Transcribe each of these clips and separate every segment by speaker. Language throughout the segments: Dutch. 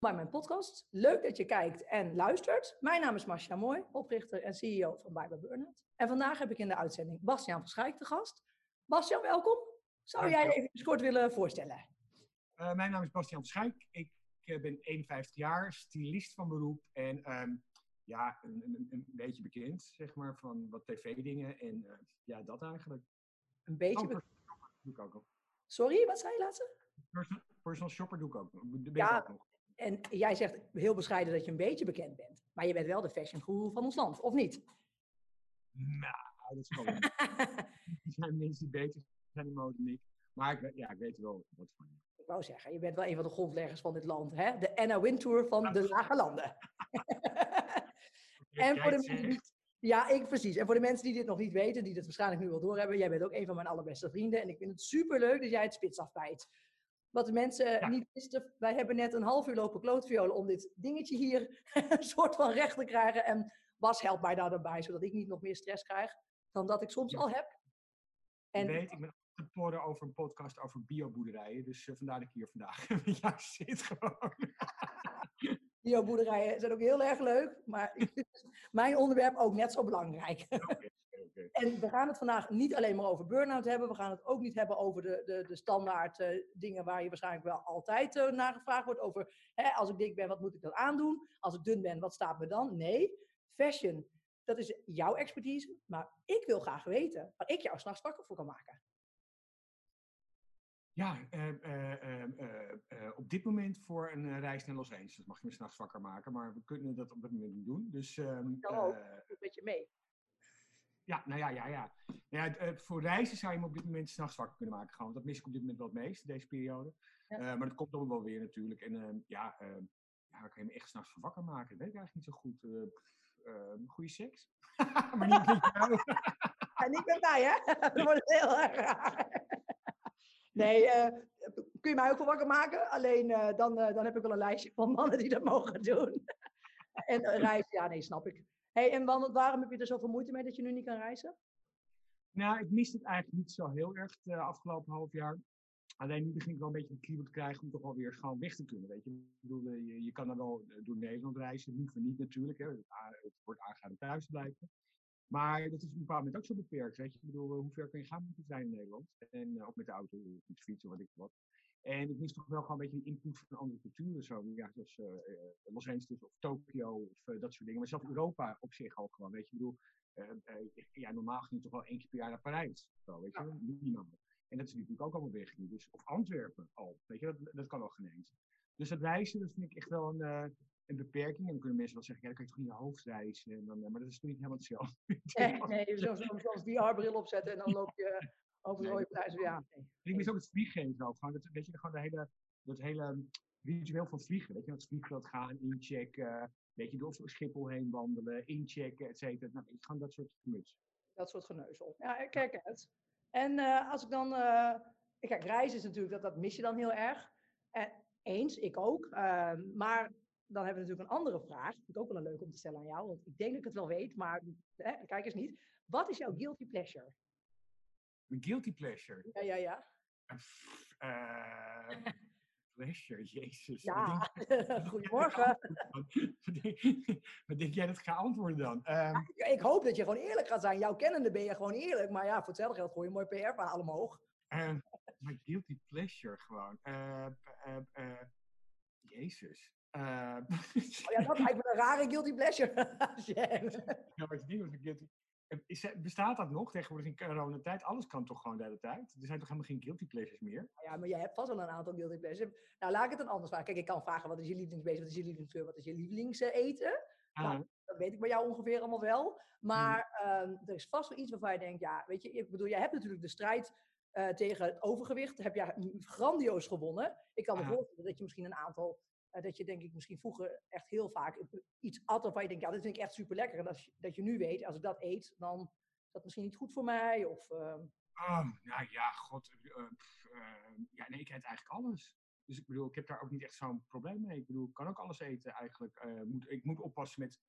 Speaker 1: bij mijn podcast. Leuk dat je kijkt en luistert. Mijn naam is Marcia Mooi, oprichter en CEO van Bijbel Burnout. En vandaag heb ik in de uitzending Bastiaan van Schaik te gast. Bastiaan, welkom. Zou jij je even kort willen voorstellen?
Speaker 2: Uh, mijn naam is Bastiaan van Schaik. Ik uh, ben 51 jaar, stylist van beroep en ehm, ja, een, een, een, beetje bekend, zeg maar, van wat tv-dingen en uh, ja, dat eigenlijk.
Speaker 1: Een beetje
Speaker 2: oh,
Speaker 1: bekend?
Speaker 2: doe ik ook nog.
Speaker 1: Sorry, wat zei je laatste?
Speaker 2: Personal, personal shopper doe ik ook
Speaker 1: Ja.
Speaker 2: ik ook nog.
Speaker 1: En jij zegt heel bescheiden dat je een beetje bekend bent. Maar je bent wel de fashion guru van ons land, of niet?
Speaker 2: Nou, dat is gewoon. er zijn mensen die beter zijn in mode dan ik. Maar ik, ja, ik weet wel wat van.
Speaker 1: Ik wou zeggen, je bent wel een van de grondleggers van dit land. Hè? De Anna Wintour van de Lage Landen. En voor de mensen die, ja, ik precies. En voor de mensen die dit nog niet weten, die dit waarschijnlijk nu wel doorhebben, jij bent ook een van mijn allerbeste vrienden. En ik vind het superleuk dat jij het spits afbijt. Wat de mensen
Speaker 2: Ja.
Speaker 1: niet wisten, wij hebben net een half uur lopen klootviolen om dit dingetje hier een soort van recht te krijgen. En Bas helpt mij daarbij, zodat ik niet nog meer stress krijg dan dat ik soms
Speaker 2: Ja.
Speaker 1: al heb.
Speaker 2: En... Ik weet, ik ben te porren over een podcast over bioboerderijen. Dus eh, vandaar dat ik hier vandaag met jou zit gewoon.
Speaker 1: bioboerderijen zijn ook heel erg leuk, maar ik vind mijn onderwerp ook net zo belangrijk. En we gaan het vandaag niet alleen maar over burn-out hebben. We gaan het ook niet hebben over de, de, de standaard eh, dingen waar je waarschijnlijk wel altijd eh, naar gevraagd wordt. Over hè, als ik dik ben, wat moet ik dan aandoen? Als ik dun ben, wat staat me dan? Nee, fashion, dat is jouw expertise. Maar ik wil graag weten waar ik jou s'nachts wakker voor kan maken.
Speaker 2: Ja, eh, op dit moment voor een reis naar Los Angeles mag je me s'nachts wakker maken. Maar we kunnen dat op dit moment niet doen. Dus ehm,
Speaker 1: Dan ook. Een beetje mee.
Speaker 2: Ja, nou ja, ja, ja. Nou ja eh, voor reizen zou je me op dit moment s'nachts wakker kunnen maken. Gewoon. Dat mis ik op dit moment wel het meest, deze periode.
Speaker 1: Ja.
Speaker 2: Eh, maar dat komt dan wel weer natuurlijk. En ehm, ja, ehm, ja, kan je me echt s'nachts voor wakker maken? Dat weet ik eigenlijk niet zo goed. Eh, ehm, goede seks? maar niet met jou.
Speaker 1: En ik ben bij, hè? Dat wordt heel erg raar. Nee, kun je mij ook wel wakker maken? Alleen dan, dan heb ik wel een lijstje van mannen die dat mogen doen. en reizen, ja, nee, snap ik. En wa- waarom heb je er zoveel moeite mee dat je nu niet kan reizen?
Speaker 2: Nou, ik mis het eigenlijk niet zo heel erg de afgelopen half jaar. Alleen nu begin ik wel een beetje een kriebel te krijgen om toch wel weer gewoon weg te kunnen. Weet je, ik bedoel, eh, je, je kan dan wel eh, door Nederland reizen, liever niet natuurlijk. Hè. Het, wordt aangeraden thuis blijven. Maar dat is op een bepaald moment ook zo beperkt. Weet je, ik bedoel, eh, hoe ver kun je gaan met trein in Nederland? En eh, ook met de auto, met de fiets wat ik wat. En ik mis toch wel gewoon een beetje die input van andere culturen. Zo, ja, zoals eh, eh, Los Angeles of Tokio of eh, dat soort dingen. Maar zelfs Europa op zich ook gewoon. Weet je, ik bedoel, ja, normaal ging je toch wel één keer per jaar naar Parijs. Zo, weet je, minimaal. En dat is natuurlijk ook allemaal weg. Dus, of Antwerpen al. Weet je, dat, dat kan wel geen eens. Dus dat reizen, dat vind ik echt wel een, een beperking. En dan kunnen mensen wel zeggen, ja, dan kan je toch niet naar hoofd reizen. En dan, maar dat is toch niet helemaal hetzelfde.
Speaker 1: Nee, nee zo, zo, zoals die VR-bril opzetten en dan loop je over
Speaker 2: Nee,
Speaker 1: prijs. Ja, nee.
Speaker 2: Ik mis ook het vliegen en zo. Gewoon, dat, weet je, gewoon de hele, dat hele ritueel van vliegen. Weet je, dat vliegveld gaan, inchecken. Weet je, door Schiphol heen wandelen, inchecken, et cetera. Nou, je, gewoon dat soort gemuts.
Speaker 1: Dat soort geneuzel. Ja, ik kijk het. En eh, als ik dan... eh, kijk, reizen is natuurlijk, dat, dat mis je dan heel erg. En eens, ik ook. Ehm, maar dan hebben we natuurlijk een andere vraag. Vind ik ook wel een leuk om te stellen aan jou. Want ik denk dat ik het wel weet, maar hè, kijk eens niet. Wat is jouw guilty pleasure?
Speaker 2: Mijn guilty pleasure.
Speaker 1: Ja, ja, ja.
Speaker 2: Eh, pleasure, jezus.
Speaker 1: Ja,
Speaker 2: wat
Speaker 1: goedemorgen.
Speaker 2: denk, wat denk jij dat ik ga antwoorden dan? Ehm,
Speaker 1: Ik hoop dat je gewoon eerlijk gaat zijn. Jouw kennende ben je gewoon eerlijk. Maar ja, voor hetzelfde geld gooi je een mooi PR-verhaal omhoog.
Speaker 2: ehm, mijn guilty pleasure gewoon. Eh, eh, eh, jezus.
Speaker 1: Oh ja, dat lijkt me een rare guilty pleasure.
Speaker 2: Ja, maar het ding was een guilty. Eh, Is, bestaat dat nog tegenwoordig in coronatijd? Alles kan toch gewoon de hele tijd? Er zijn toch helemaal geen guilty pleasures meer?
Speaker 1: Ja, maar jij hebt vast wel een aantal guilty pleasures. Nou, laat ik het dan anders vragen. Kijk, ik kan vragen, wat is je lievelingsbeest, wat is je lievelingskleur, wat is je lievelingseten? Nou, Dat weet ik bij jou ongeveer allemaal wel. Maar ehm, er is vast wel iets waarvan je denkt, ja, weet je, ik bedoel, jij hebt natuurlijk de strijd eh, tegen het overgewicht, heb jij grandioos gewonnen. Ik kan me voorstellen dat je misschien een aantal, eh, dat je denk ik misschien vroeger echt heel vaak iets at waarvan je denkt, ja, dit vind ik echt super lekker. En dat, je- dat je nu weet, als ik dat eet, dan is dat misschien niet goed voor mij. Of, ehm,
Speaker 2: oh, nou ja, god. eh, pff, eh, ja, nee, ik eet eigenlijk alles. Dus ik bedoel, ik heb daar ook niet echt zo'n probleem mee. Ik bedoel, ik kan ook alles eten eigenlijk. Moet, ik moet oppassen met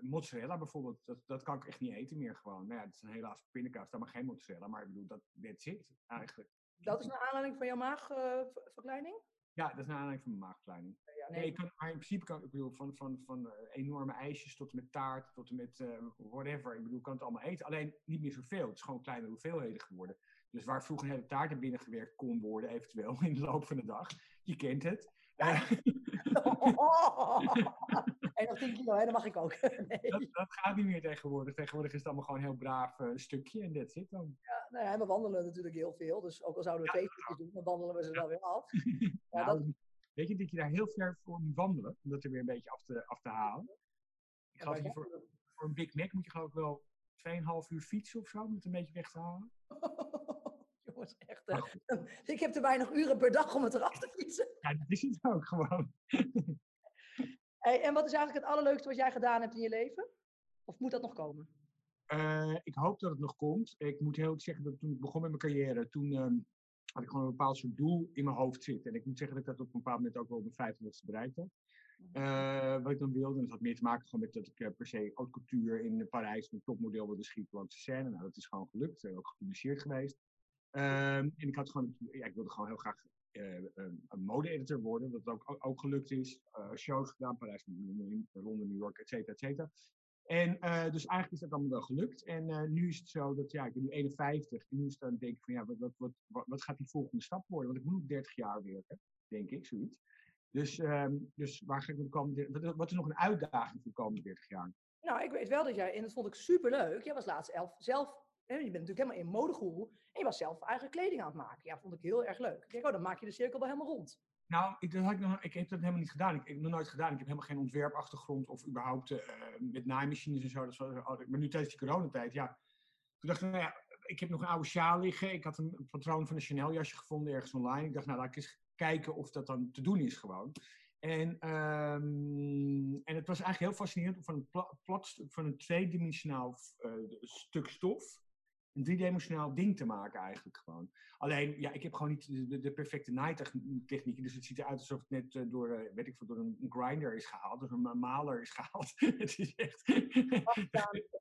Speaker 2: mozzarella bijvoorbeeld. Dat, dat kan ik echt niet eten meer gewoon. Nou ja, het is een helaas pindakaas, daar mag geen mozzarella. Maar ik bedoel, dat that's it eigenlijk.
Speaker 1: dat is een aanleiding van jouw maagverkleining?
Speaker 2: Ja, dat is naar aanleiding van mijn maagverkleining.
Speaker 1: Ja,
Speaker 2: Nee, ik kan, maar in principe kan ik bedoel, van, van, van eh, enorme ijsjes tot en met taart, tot en met eh, whatever. Ik bedoel, ik kan het allemaal eten. Alleen niet meer zoveel. Het is gewoon kleinere hoeveelheden geworden. Dus waar vroeger een hele taart er binnengewerkt kon worden, eventueel in de loop van de dag. Je kent het. Eh,
Speaker 1: en nog 10 kilo, hè? dat mag ik ook. nee.
Speaker 2: dat, dat gaat niet meer tegenwoordig. Tegenwoordig is het allemaal gewoon een heel braaf eh, stukje en that's it dan.
Speaker 1: Nou ja, we wandelen natuurlijk heel veel, dus ook al zouden we
Speaker 2: Ja.
Speaker 1: twee stukjes doen, dan wandelen we ze wel weer af. Ja,
Speaker 2: Nou,
Speaker 1: dat-
Speaker 2: Weet je dat je daar heel ver voor moet wandelen, om dat er weer een beetje af te, af te halen? Ik
Speaker 1: Ja,
Speaker 2: geloof dat je voor, voor een Big Mac moet je geloof ik wel 2,5 uur fietsen of zo, om het een beetje weg te halen.
Speaker 1: Jongens, echt. Ik heb te weinig uren per dag om het eraf te fietsen.
Speaker 2: ja, dat is het ook gewoon.
Speaker 1: Hey, en wat is eigenlijk het allerleukste wat jij gedaan hebt in je leven? Of moet dat nog komen?
Speaker 2: Eh, ik hoop dat het nog komt. Ik moet heel eerlijk zeggen dat toen ik begon met mijn carrière, toen ehm, had ik gewoon een bepaald soort doel in mijn hoofd zitten. En ik moet zeggen dat ik dat op een bepaald moment ook wel op mijn 25ste bereikt heb. Eh, wat ik dan wilde, en dat had meer te maken gewoon met dat ik eh, per se haute couture in Parijs een topmodel wilde schieten langs de scène. Nou, dat is gewoon gelukt. ook gepubliceerd geweest. Ehm, en ik had gewoon, ja, ik wilde gewoon heel graag een, een mode-editor worden, wat ook, ook, gelukt is. Eh, shows gedaan, Parijs, Londen, New York, et cetera, et cetera. En eh, dus eigenlijk is dat allemaal wel gelukt. En eh, nu is het zo dat, ja, ik ben nu 51. En nu is dan denk ik van, ja, wat, wat, wat, wat, gaat die volgende stap worden? Want ik moet nog 30 jaar werken, denk ik, zoiets. Dus, ehm, dus waar ga ik wat is nog een uitdaging voor de komende 30 jaar?
Speaker 1: Nou, ik weet wel dat jij, en dat vond ik superleuk, jij was laatst elf, zelf, je bent natuurlijk helemaal in modegoeroe, en je was zelf eigen kleding aan het maken. Ja, vond ik heel erg leuk. Ik denk, oh, dan maak je de cirkel wel helemaal rond.
Speaker 2: Nou, ik, dat had ik, nog, ik heb dat helemaal niet gedaan. Ik, ik heb nog nooit gedaan. Ik heb helemaal geen ontwerpachtergrond of überhaupt eh, met naaimachines en zo. Dat wel- oh, maar nu tijdens die coronatijd, ja. Toen dacht ik, nou ja, ik heb nog een oude sjaal liggen. Ik had een, patroon van een Chanel jasje gevonden ergens online. Ik dacht, nou, laat ik eens kijken of dat dan te doen is gewoon. En, ehm, en het was eigenlijk heel fascinerend van een pla- plat van een tweedimensionaal eh, stuk stof, een driedimensionaal ding te maken eigenlijk gewoon. Alleen, ja, ik heb gewoon niet de, de, perfecte naaitechniek. Dus het ziet eruit alsof het net eh, door, eh, weet ik veel, door een, grinder is gehaald. Door een ma- maler is gehaald. het is echt...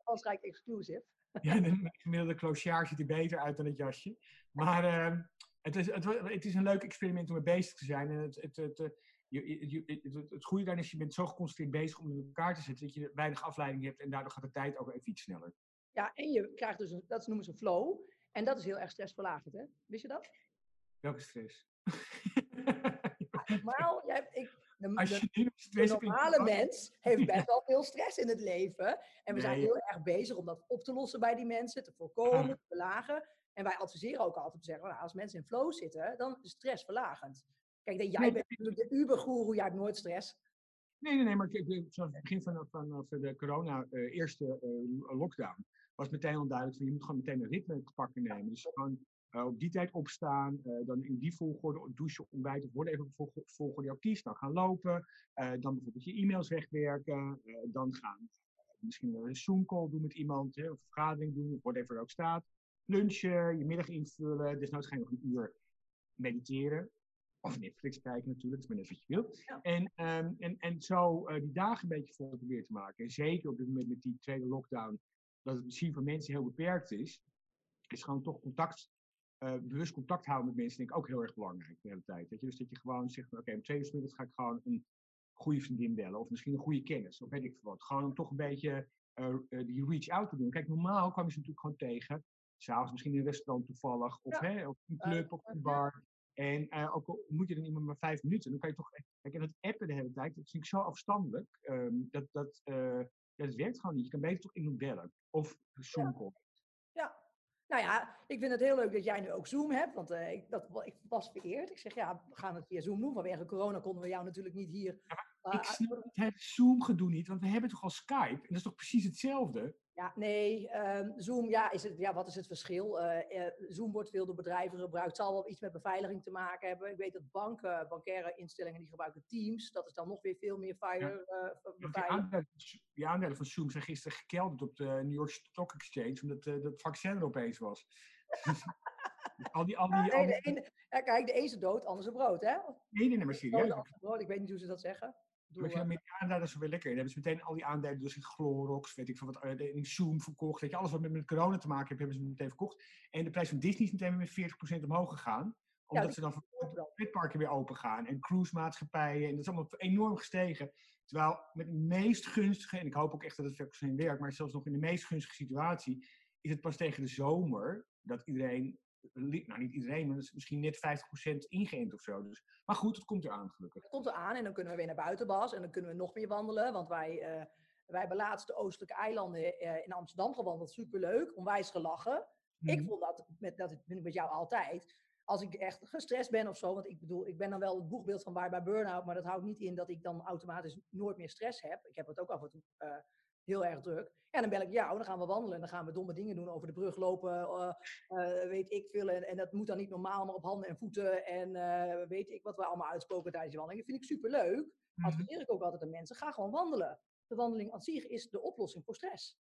Speaker 1: Frankrijk exclusive.
Speaker 2: ja, de gemiddelde clochard ziet er beter uit dan het jasje. Maar ehm, het, is, het, is een leuk experiment om mee bezig te zijn. En het, het, het, eh, je, je- je- het, het, het goede daarin is, je bent zo geconcentreerd bezig om het in elkaar te zetten, dat je weinig afleiding hebt en daardoor gaat de tijd ook even iets sneller.
Speaker 1: Ja, en je krijgt dus, een, dat noemen ze flow. En dat is heel erg stressverlagend, hè? Wist je dat?
Speaker 2: Welke stress?
Speaker 1: Maar jij, ik, de, normale mens heeft best wel veel stress in het leven. En we zijn
Speaker 2: Nee.
Speaker 1: heel erg bezig om dat op te lossen bij die mensen, te voorkomen, te verlagen. En wij adviseren ook altijd om te zeggen, nou, als mensen in flow zitten, dan is stress verlagend. Kijk, jij
Speaker 2: Nee,
Speaker 1: bent natuurlijk de ubergoeroe, jij hebt nooit stress.
Speaker 2: Nee, nee, nee, maar ik, ik, vanaf het begin van, van, van de corona eh, eerste eh, lockdown was meteen al duidelijk van je moet gewoon meteen een ritme te pakken nemen. Dus gewoon eh, op die tijd opstaan, eh, dan in die volgorde douchen, ontbijten, of worden even op volgorde die kiest. Dan gaan lopen, eh, dan bijvoorbeeld je e-mails wegwerken, dan gaan misschien wel een Zoom call doen met iemand, hè, of een vergadering doen, of whatever er ook staat. Lunchen, je middag invullen, dus nou ga je nog een uur mediteren. Of Netflix kijken natuurlijk, dat is maar net wat je wil.
Speaker 1: Ja.
Speaker 2: En, ehm, en, en zo die dagen een beetje vol proberen te maken. En zeker op dit moment met die tweede lockdown, dat het misschien voor mensen heel beperkt is, is gewoon toch contact, eh, bewust contact houden met mensen, denk ik ook heel erg belangrijk de hele tijd. Weet je? Dus dat je gewoon zegt, oké, om twee uur middags ga ik gewoon een goede vriendin bellen, of misschien een goede kennis, of weet ik veel wat. Gewoon om toch een beetje eh, eh, die reach out te doen. Kijk, normaal kwam je ze natuurlijk gewoon tegen, s'avonds misschien in een restaurant toevallig, of,
Speaker 1: Ja.
Speaker 2: hè, of een club, of een bar. En ook al moet je dan iemand maar vijf minuten, dan kan je toch. Kijk, en dat appen de hele tijd, dat vind ik zo afstandelijk. ehm, dat, dat, ja, dat werkt gewoon niet. Je kan beter toch iemand bellen. Of Zoom call.
Speaker 1: Ja. Nou ja, ik vind het heel leuk dat jij nu ook Zoom hebt, want eh, ik, dat, ik was vereerd. Ik zeg, ja, we gaan het via Zoom doen. Vanwege corona konden we jou natuurlijk niet hier...
Speaker 2: Ik snap het Zoom-gedoe niet, want we hebben toch al Skype? En dat is toch precies hetzelfde?
Speaker 1: Ja, nee, ehm, Zoom, ja, is het, ja, wat is het verschil? Eh, eh, Zoom wordt veel door bedrijven gebruikt, zal wel iets met beveiliging te maken hebben. Ik weet dat banken, bankaire instellingen, die gebruiken Teams. Dat is dan nog weer veel meer fire,
Speaker 2: Ja, want Die
Speaker 1: beveiliging.
Speaker 2: aandelen, die aandelen van Zoom zijn gisteren gekelderd op de New York Stock Exchange, omdat eh, dat vaccin er opeens was. Al die, al die,
Speaker 1: Ja,
Speaker 2: al
Speaker 1: nee,
Speaker 2: die-
Speaker 1: de ene, ja, kijk, de ene is dood, anders een brood, hè?
Speaker 2: nee, nee, nee, maar serieus.
Speaker 1: een brood. Ik weet niet hoe ze dat zeggen. Bedoel,
Speaker 2: Maar met die aandelen zo weer lekker. Dan hebben ze meteen al die aandelen dus in Clorox, weet ik veel wat, eh, in Zoom verkocht. Weet je, alles wat met, met corona te maken heeft, hebben ze meteen verkocht. En de prijs van Disney is meteen weer met 40% omhoog gegaan. Omdat ze dan voor pretparken weer open gaan. En cruisemaatschappijen. En dat is allemaal enorm gestegen. Terwijl met de meest gunstige, en ik hoop ook echt dat het vaccin werkt, maar zelfs nog in de meest gunstige situatie, is het pas tegen de zomer dat iedereen, nou niet iedereen, maar is misschien net 50% ingeënt of zo. Dus, maar goed, het komt eraan gelukkig.
Speaker 1: Het komt eraan en dan kunnen we weer naar buiten, Bas, en dan kunnen we nog meer wandelen, want wij... Uh, wij hebben laatst de oostelijke eilanden uh, in Amsterdam gewandeld. Superleuk, onwijs gelachen. Ik mhm. vond dat, met, dat ik met jou altijd, als ik echt gestrest ben of zo, want ik bedoel, ik ben dan wel het boegbeeld van waar bij burn-out, maar dat houdt niet in dat ik dan automatisch nooit meer stress heb. Ik heb het ook af en toe uh, heel erg druk. En dan bel ik jou, dan gaan we wandelen en dan gaan we domme dingen doen, over de brug lopen, uh, uh, weet ik veel. En, en, dat moet dan niet normaal, maar op handen en voeten en weet ik wat we allemaal uitspoken tijdens je wandeling. Dat vind ik superleuk. Adviseer ik ook altijd aan mensen, ga gewoon wandelen. De wandeling aan zich is de oplossing voor stress.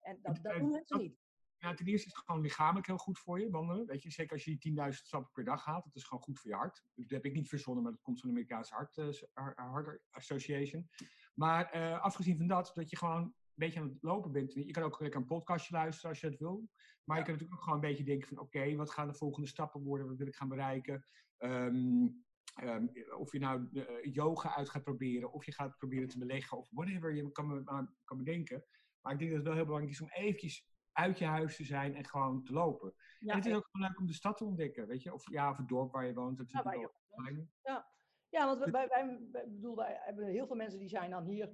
Speaker 1: En dat, dat doen mensen niet.
Speaker 2: Ja, ten eerste is het gewoon lichamelijk heel goed voor je, wandelen. Weet je, zeker als je 10.000 stappen per dag gaat, dat is gewoon goed voor je hart. Dat heb ik niet verzonnen, maar dat komt van de Amerikaanse Hart, uh, Association. Maar uh, afgezien van dat, dat je gewoon een beetje aan het lopen bent. Je kan ook lekker een podcastje luisteren als je dat wil. Maar je kan natuurlijk ook gewoon een beetje denken van oké, wat gaan de volgende stappen worden? Wat wil ik gaan bereiken? Um, um, of je nou uh, yoga uit gaat proberen, of je gaat proberen te beleggen, of whatever je kan, kan bedenken. Maar ik denk dat het wel heel belangrijk is om eventjes uit je huis te zijn en gewoon te lopen. en het is ook gewoon leuk om de stad te ontdekken, weet je? Of ja, of het dorp waar je woont. Dat ja, waar je
Speaker 1: woont. Ja. Ja, want wij, wij, wij, bedoel, wij hebben heel veel mensen die zijn dan hier.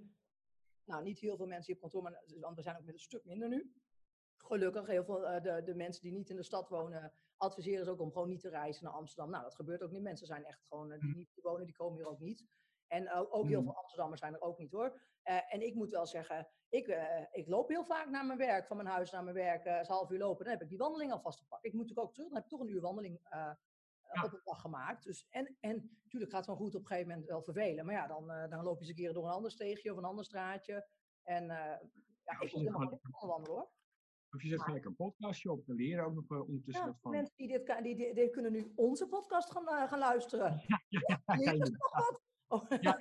Speaker 1: Nou, niet heel veel mensen hier op kantoor, maar want we zijn ook met een stuk minder nu. Gelukkig, heel veel uh, de, de mensen die niet in de stad wonen, adviseren ze ook om gewoon niet te reizen naar Amsterdam. Nou, dat gebeurt ook niet. Mensen zijn echt gewoon, uh, die hm. niet wonen, die komen hier ook niet. En ook heel hm. veel Amsterdammers zijn er ook niet hoor. En ik moet wel zeggen, ik, ik loop heel vaak naar mijn werk, van mijn huis naar mijn werk, een half uur lopen. Dan heb ik die wandeling alvast te pakken. Ik moet natuurlijk ook terug, dan heb ik toch een uur wandeling ja. op een dag gemaakt. Dus, en, en natuurlijk gaat het wel goed op een gegeven moment wel vervelen. Maar ja, dan, dan loop je eens een keer door een ander steegje of een ander straatje. En ja, ja, ik helemaal wandelen hoor.
Speaker 2: Of je zet gelijk een podcastje op, dan leren ook nog ondertussen
Speaker 1: ja, van. Mensen die dit, die, die, die, kunnen nu onze podcast gaan, gaan luisteren. Ja, ja, ja, ja, ja. Ja,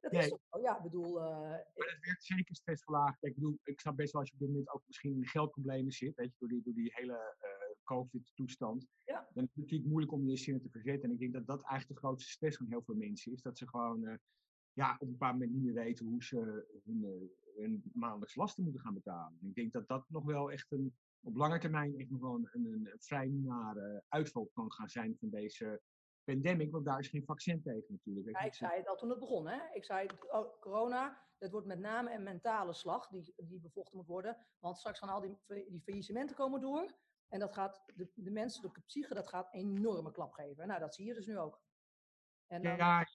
Speaker 1: dat is toch, ja, ik bedoel... Uh,
Speaker 2: maar het werkt zeker stressverlagend. Ik bedoel, ik snap best wel als je op dit moment ook misschien in geldproblemen zit, weet je, door die, door die hele uh, COVID-toestand. Ja. Dan is het natuurlijk moeilijk om je zinnen te verzetten. En ik denk dat dat eigenlijk de grootste stress van heel veel mensen is. Dat ze gewoon uh, ja, op een bepaald moment niet meer weten hoe ze hun, hun maandelijks lasten moeten gaan betalen. En ik denk dat dat nog wel echt een, op lange termijn echt nog wel een, een, een vrij nare uitval kan gaan zijn van deze pandemic, want daar is geen vaccin tegen natuurlijk.
Speaker 1: Ja, ik zei het al toen het begon. Hè? Ik zei, oh, corona, dat wordt met name een mentale slag die, die bevochten moet worden. Want straks gaan al die, die faillissementen komen door. En dat gaat de, de menselijke psyche, dat gaat een enorme klap geven. Nou, dat zie je dus nu ook.
Speaker 2: En dan... Ja,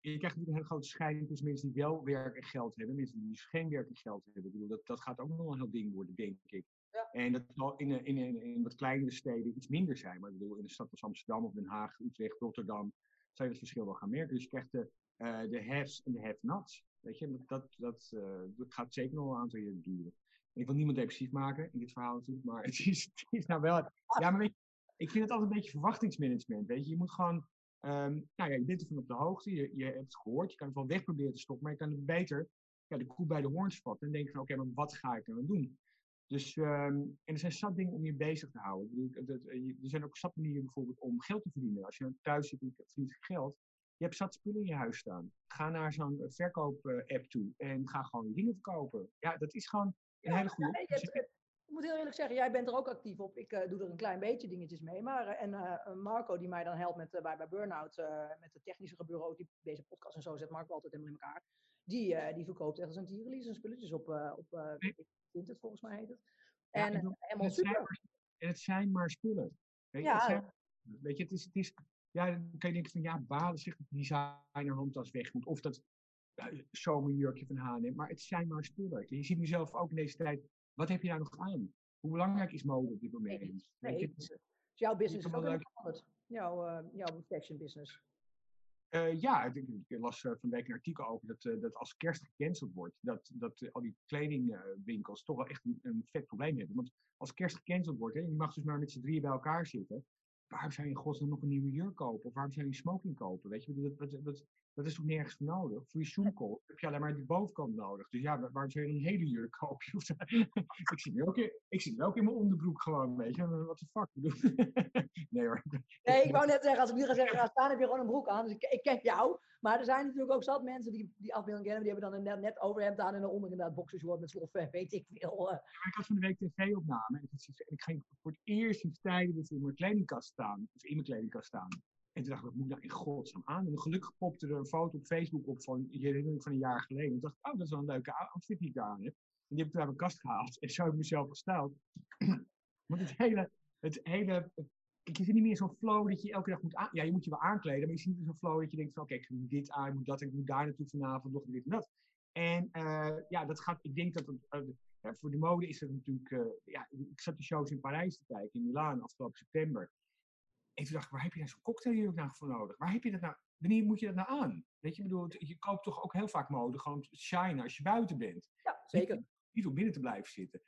Speaker 2: je krijgt natuurlijk een hele grote scheiding tussen mensen die wel werk en geld hebben, mensen die dus geen werk en geld hebben. Ik bedoel, dat, dat gaat ook nog wel een heel ding worden, denk ik. En dat zal in, in, in, in wat kleinere steden iets minder zijn. Maar ik bedoel, in de stad als Amsterdam of Den Haag, Utrecht, Rotterdam, zou je het verschil wel gaan merken. Dus je krijgt de, uh, en de have-nots. Weet je, dat, dat, dat, dat gaat zeker nog een aantal jaar duren. Ik wil niemand depressief maken in dit verhaal natuurlijk, maar het is, het is nou wel... Ja, maar weet je, ik vind het altijd een beetje verwachtingsmanagement, weet je. Je moet gewoon... Um, nou ja, je bent ervan op de hoogte, je, je hebt het gehoord, je kan het wel weg proberen te stoppen, maar je kan het beter ja, de koe bij de hoorns vatten en denken van oké, maar wat ga ik dan doen? Dus, um, en er zijn zat dingen om je bezig te houden. Er zijn ook zat manieren bijvoorbeeld om geld te verdienen. Als je thuis zit en je verdient geld, je hebt zat spullen in je huis staan. Ga naar zo'n eh, verkoop-app toe en ga gewoon dingen verkopen. Ja, dat is gewoon een hele goede ja,
Speaker 1: ik moet heel eerlijk zeggen, jij bent er ook actief op. Ik uh, doe er een klein beetje dingetjes mee. Maar, uh, en uh, Marco, die mij dan helpt met, bij, bij Burnout, met het technische gebeuren, die deze podcast en zo zet Marco altijd helemaal in elkaar. Die, die verkoopt echt als een tierenlies en spulletjes op, op het volgens mij heet het. En, ja, helemaal super.
Speaker 2: maar, en het zijn maar spullen. Weet je, ja. het, zijn, weet je het, is, het is, ja, dan kan je denken van ja, balen zich dat designer handtas weg moet. Of dat uh, zomerjurkje van H&M. Maar het zijn maar spullen. Je ziet nu zelf ook in deze tijd, wat heb je daar nog aan? Hoe belangrijk is mode op dit moment? Nee,
Speaker 1: nee, je, dus jouw business is ook. Jouw, uh, jouw fashion business.
Speaker 2: Uh, ja, ik, las uh, van week een artikel over dat, uh, dat als kerst gecanceld wordt, dat, dat al die kledingwinkels toch wel echt een, vet probleem hebben. Want als kerst gecanceld wordt, hè, je mag dus maar met z'n drieën bij elkaar zitten, waarom zou je in godsnaam nog een nieuwe jurk kopen? Of waarom zou je smoking kopen? Weet je, dat, dat, dat, Dat is toch nergens voor nodig? Voor je zoomcall heb je alleen maar de bovenkant nodig. Dus ja, waarom zou je een hele jurk kopen? ik zit nu ook in, ik zit nu ook in mijn onderbroek gewoon, weet je. Wat de fuck?
Speaker 1: nee hoor. Nee, ik wou net zeggen, als ik nu ga zeggen, ga staan, heb je gewoon een broek aan. Dus ik, ik ken jou. Maar er zijn natuurlijk ook zat mensen die die afbeelding kennen. Die hebben dan een net, net overhemd aan en onder inderdaad boxershort met sloffen, weet ik veel.
Speaker 2: Ja, ik had van de week tv-opname. En ik, ging voor het eerst in tijden weer voor mijn kledingkast staan. Of in mijn kledingkast staan. En toen dacht ik, wat moet ik nou in godsnaam aan? En gelukkig popte er een foto op Facebook op van herinnering van een jaar geleden. En dacht ik, oh, dat is wel een leuke outfit die ik aan heb. En die heb ik uit mijn kast gehaald. En zo heb ik mezelf gesteld. Want het hele, het hele je zit niet meer zo'n flow dat je elke dag moet aan... Ja, je moet je wel aankleden, maar je ziet niet zo'n flow dat je denkt van... Oké, ik moet dit aan, ik moet dat, ik moet daar naartoe vanavond, nog dit en dat. En uh, ja, dat gaat... Ik denk dat... Ja, voor de mode is het natuurlijk... Uh, ja, ik zat de shows in Parijs te kijken, in Milaan, afgelopen september. En toen dacht ik, waar heb je nou zo'n cocktail hier ook nou voor nodig? Waar heb je dat nou... Wanneer moet je dat nou aan? Weet je, bedoel, je koopt toch ook heel vaak mode, gewoon shine als je buiten bent.
Speaker 1: Ja, zeker.
Speaker 2: Niet, niet om binnen te blijven zitten.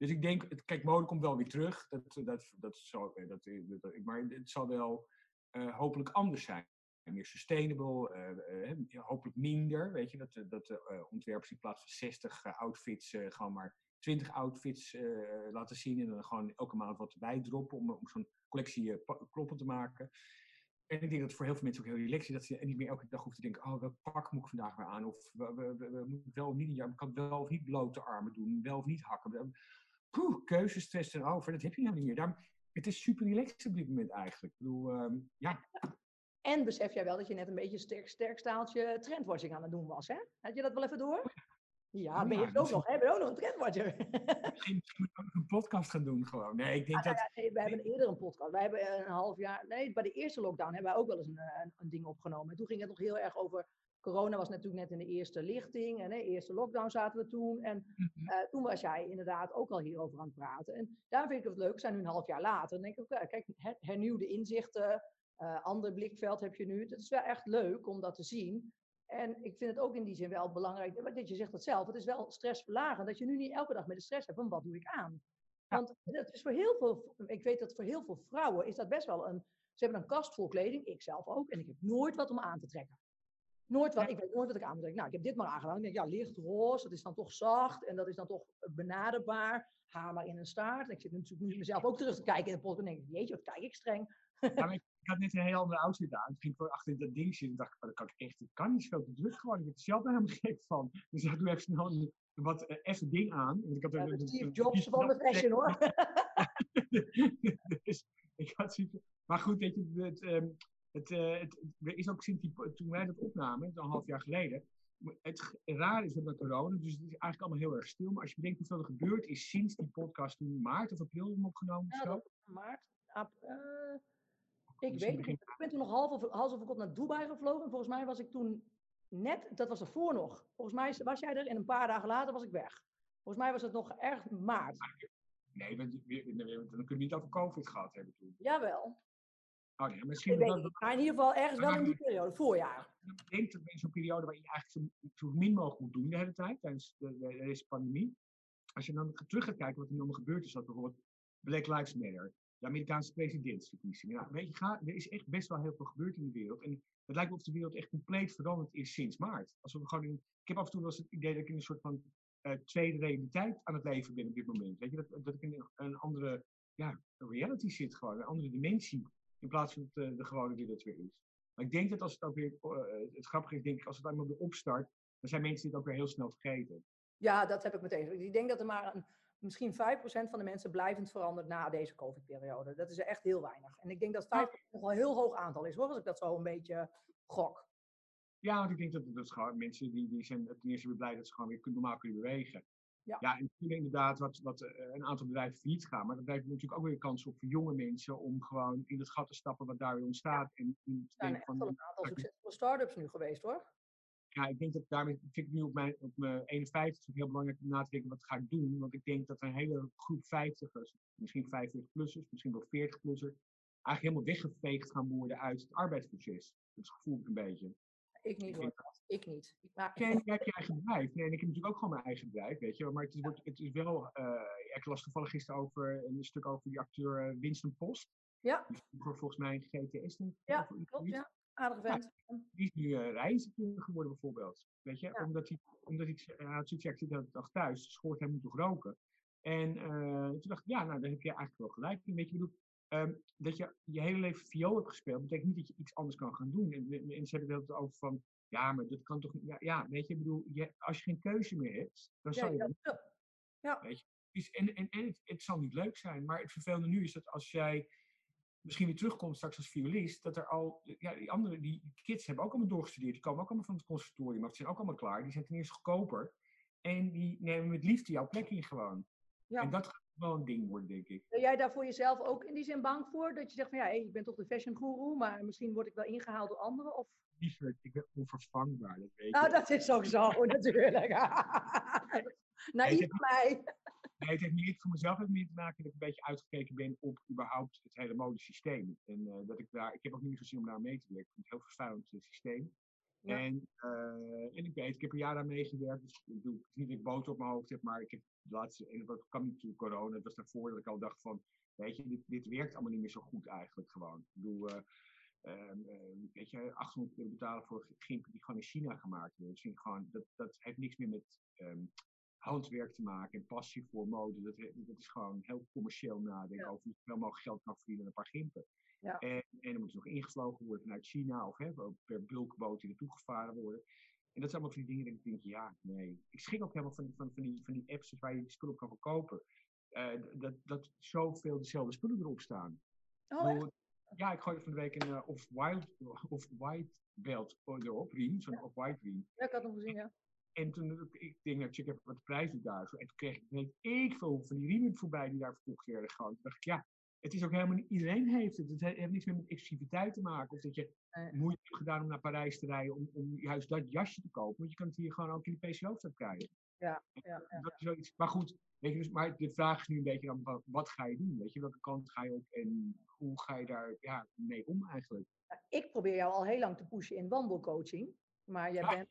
Speaker 2: Dus ik denk, kijk, mode komt wel weer terug. Dat, dat, dat, zal, dat, dat, maar het zal wel uh, hopelijk anders zijn. Meer sustainable, uh, uh, hopelijk minder. Weet je, dat, dat de ontwerpers in plaats van 60 outfits gewoon maar 20 outfits laten zien. En dan gewoon elke maand wat erbij droppen om, om zo'n collectie kloppen te maken. En ik denk dat het voor heel veel mensen ook heel relaxed is. Dat ze niet meer elke dag hoeven te denken, oh, welk pak moet ik vandaag weer aan? Of we, we, we, moeten wel of niet, ja, kan wel of niet blote armen doen, wel of niet hakken poeh, keuzestress erover, dat heb je nou niet meer. Daarom, het is super relaxed op dit moment eigenlijk. Ik bedoel, um, ja.
Speaker 1: En besef jij wel dat je net een beetje sterk, sterk staaltje trendwatching aan het doen was, hè? Had je dat wel even door? Ja, ben je ja, ook nog, hè? Ben je ook nog een trendwatcher?
Speaker 2: Misschien moet ik een podcast gaan doen gewoon. Nee, ik denk ah,
Speaker 1: dat...
Speaker 2: Ja,
Speaker 1: nee, we hebben eerder een podcast. Wij hebben een half jaar... Nee, bij de eerste lockdown hebben wij ook wel eens een, een, een ding opgenomen. En toen ging het nog heel erg over Corona was natuurlijk net in de eerste lichting en de eerste lockdown zaten we toen. En uh, toen was jij inderdaad ook al hierover aan het praten. En daar vind ik het leuk, we zijn nu een half jaar later. Dan denk ik, kijk, hernieuwde inzichten, uh, ander blikveld heb je nu. Het is wel echt leuk om dat te zien. En ik vind het ook in die zin wel belangrijk, dat je zegt het zelf, het is wel stressverlagend, dat je nu niet elke dag met de stress hebt van wat doe ik aan. Want het is voor heel veel, ik weet dat voor heel veel vrouwen is dat best wel een, ze hebben een kast vol kleding, ik zelf ook, en ik heb nooit wat om aan te trekken. Nooit wat, ik weet nooit wat ik aan moet Nou, ik heb dit maar aangedaan. Ik denk, ja, licht roze, dat is dan toch zacht en dat is dan toch benaderbaar. Haar maar in een staart. En ik zit natuurlijk nu mezelf ook terug te kijken in de podcast en denk ik, jeetje, wat kijk ik streng.
Speaker 2: Ik, had net een heel andere outfit aan. Ik ging voor achter dat ding zitten en dacht ik, dat kan ik echt, ik kan niet veel te druk gewoon. Ik heb er zelf helemaal gek van. Dus ik doe even snel een, wat uh, ding aan.
Speaker 1: ik had ja, een, Steve Jobs van de fashion hoor.
Speaker 2: dus, ik had maar goed, weet je, het, um, het, uh, het, er is ook sinds die, toen wij dat opnamen, een half jaar geleden, het raar is met corona, dus het is eigenlijk allemaal heel erg stil. Maar als je bedenkt hoeveel er gebeurd is sinds die podcast toen maart of april hem opgenomen
Speaker 1: ja, zo. maart. Ap, uh, ik weet het niet. Ik ben toen nog half of, half kop naar Dubai gevlogen. En volgens mij was ik toen net, dat was ervoor nog. Volgens mij was jij er en een paar dagen later was ik weg. Volgens mij was het nog erg maart.
Speaker 2: Nee, dan kun je niet over COVID gehad hebben toen.
Speaker 1: Jawel.
Speaker 2: Oh ja, misschien dat,
Speaker 1: maar in ieder geval ergens wel in die periode, voorjaar.
Speaker 2: Ik denk dat in zo'n periode waar je eigenlijk zo, zo, min mogelijk moet doen de hele tijd, tijdens de, de, deze pandemie. Als je dan terug gaat kijken wat er nu allemaal gebeurd is, dat bijvoorbeeld Black Lives Matter, de Amerikaanse presidentsverkiezingen. Ja, weet je, ga, er is echt best wel heel veel gebeurd in de wereld. En het lijkt me of de wereld echt compleet veranderd is sinds maart. Als we gewoon in, ik heb af en toe wel het idee dat ik in een soort van uh, tweede realiteit aan het leven ben op dit moment. Weet je, dat, dat ik in een andere ja, reality zit gewoon, een andere dimensie. In plaats van het, uh, de gewone wereld weer is. Maar ik denk dat als het ook weer, uh, het grappige is, denk ik, als het eenmaal weer opstart, dan zijn mensen dit ook weer heel snel vergeten.
Speaker 1: Ja, dat heb ik meteen. Ik denk dat er maar een, misschien 5% van de mensen blijvend verandert na deze COVID-periode. Dat is echt heel weinig. En ik denk dat 5% nog wel een heel hoog aantal is, hoor, als ik dat zo een beetje gok.
Speaker 2: Ja, want ik denk dat, dat gewoon mensen die, die zijn ten eerste weer blij dat ze gewoon weer normaal kunnen bewegen. Ja, ja en inderdaad wat, wat uh, een aantal bedrijven failliet gaan. Maar dat blijft natuurlijk ook weer kans op voor jonge mensen om gewoon in het gat te stappen wat daar weer ontstaat.
Speaker 1: Ja. En, er zijn echt wel een aantal succesvolle start-ups nu geweest hoor.
Speaker 2: Ja, ik denk dat daarmee vind ik nu op mijn, op mijn 51 ook heel belangrijk om na te denken wat ga ik doen. Want ik denk dat een hele groep 50ers, misschien 45-plussers, misschien wel 40-plussers, eigenlijk helemaal weggeveegd gaan worden uit het arbeidsproces. Dat gevoel ik een beetje.
Speaker 1: Ik niet hoor. Ik niet.
Speaker 2: Maar... Ken jij je eigen bedrijf? Nee, en ik heb natuurlijk ook gewoon mijn eigen bedrijf, weet je. Maar het is, wordt, het is wel... Uh, ik las toevallig gisteren over een stuk over die acteur uh, Winston Post.
Speaker 1: Ja.
Speaker 2: Voor volgens mij een GTS.
Speaker 1: Ja, klopt, ja. Aardige vent.
Speaker 2: Die is nu uh, rijinstructeur geworden bijvoorbeeld. Weet je,
Speaker 1: Ja.
Speaker 2: omdat hij, omdat hij, zoiets, ja, ik zit de dag thuis, dus schoort hij moet toch roken. En eh, toen dacht ik, ja, nou, daar heb je eigenlijk wel gelijk in. Weet je, bedoel, ehm, dat je je hele leven viool hebt gespeeld, betekent niet dat je iets anders kan gaan doen. En mensen hebben het over van, ja, maar dat kan toch niet. Ja, ja weet je, ik bedoel, je, als je geen keuze meer hebt, dan
Speaker 1: Ja,
Speaker 2: zal je
Speaker 1: ja, ja.
Speaker 2: is, en en, en het, het zal niet leuk zijn, maar het vervelende nu is dat als jij misschien weer terugkomt straks als violist, dat er al, ja, die andere, die kids hebben ook allemaal doorgestudeerd, die komen ook allemaal van het conservatorium, maar die zijn ook allemaal klaar, die zijn ten eerste goedkoper en die nemen met liefde jouw plek in gewoon.
Speaker 1: Ja.
Speaker 2: En dat gaat wel een ding worden, denk ik.
Speaker 1: Ben jij daar voor jezelf ook in die zin bang voor? Dat je zegt van ja, hey, ik ben toch de fashion guru, maar misschien word ik wel ingehaald door anderen? Of...
Speaker 2: Lieverd, ik ben onvervangbaar, dat weet
Speaker 1: Nou, dat is ook zo natuurlijk. Naïef mij.
Speaker 2: Nee, het heeft meer voor mezelf heeft meer te maken dat ik een beetje uitgekeken ben op überhaupt het hele modesysteem. En eh, dat ik daar, ik heb ook niet zo zin om daar mee te werken. Ik vind het een heel vervuilend eh, systeem.
Speaker 1: Ja.
Speaker 2: En, eh, en ik weet, ik heb een jaar aan meegewerkt. Dus ik is niet dat ik boter op mijn hoofd heb, maar ik heb de laatste, en dat kwam niet door corona. Het was daarvoor dat ik al dacht van, weet je, dit, dit werkt allemaal niet meer zo goed eigenlijk gewoon. Ik bedoel, eh, ehm, eh, weet je, 800 euro betalen voor gimpen die gewoon in China gemaakt worden. Dat, vind ik gewoon, dat, dat heeft niks meer met ehm, handwerk te maken en passie voor mode. Dat, he- dat is gewoon heel commercieel nadenken
Speaker 1: Ja.
Speaker 2: over hoe je wel mogelijk geld kan verdienen aan een paar gimpen.
Speaker 1: Ja.
Speaker 2: En, en dan moet nog ingevlogen worden vanuit China of hè, per bulkboot hier naartoe gevaren worden. En dat zijn allemaal van die dingen dat ik denk, ja, nee. Ik schrik ook helemaal van, van, van, die, van die apps waar je die spullen op kan verkopen. Eh, d- dat, dat zoveel dezelfde spullen erop staan.
Speaker 1: Oh, echt?
Speaker 2: ja, ik gooi van de week een eh, off-white off -white belt erop, riem, zo'n off-white riem.
Speaker 1: Ja, ik had hem gezien, ja.
Speaker 2: En toen ik- ik denk, nou, check even wat is daar. zo. En toen kreeg ik, weet ik veel van die riemen voorbij die daar verkocht werden. Gewoon. Toen dacht ik, ja, het is ook helemaal niet, iedereen heeft het. Het he- heeft niks meer met exclusiviteit te maken. Of dat je moeite hebt gedaan om naar Parijs te rijden om, om juist dat jasje te kopen. Want je kan het hier gewoon ook in de PC-hoofdstad krijgen.
Speaker 1: Ja, ja, ja.
Speaker 2: Dat is zoiets. Maar goed, weet je, dus, maar de vraag is nu een beetje dan, wat, wat ga je doen? Weet je, welke kant ga je op en hoe ga je daar ja, mee om eigenlijk?
Speaker 1: Nou, Ik probeer jou al heel lang te pushen in wandelcoaching. Maar jij
Speaker 2: Ja.
Speaker 1: bent,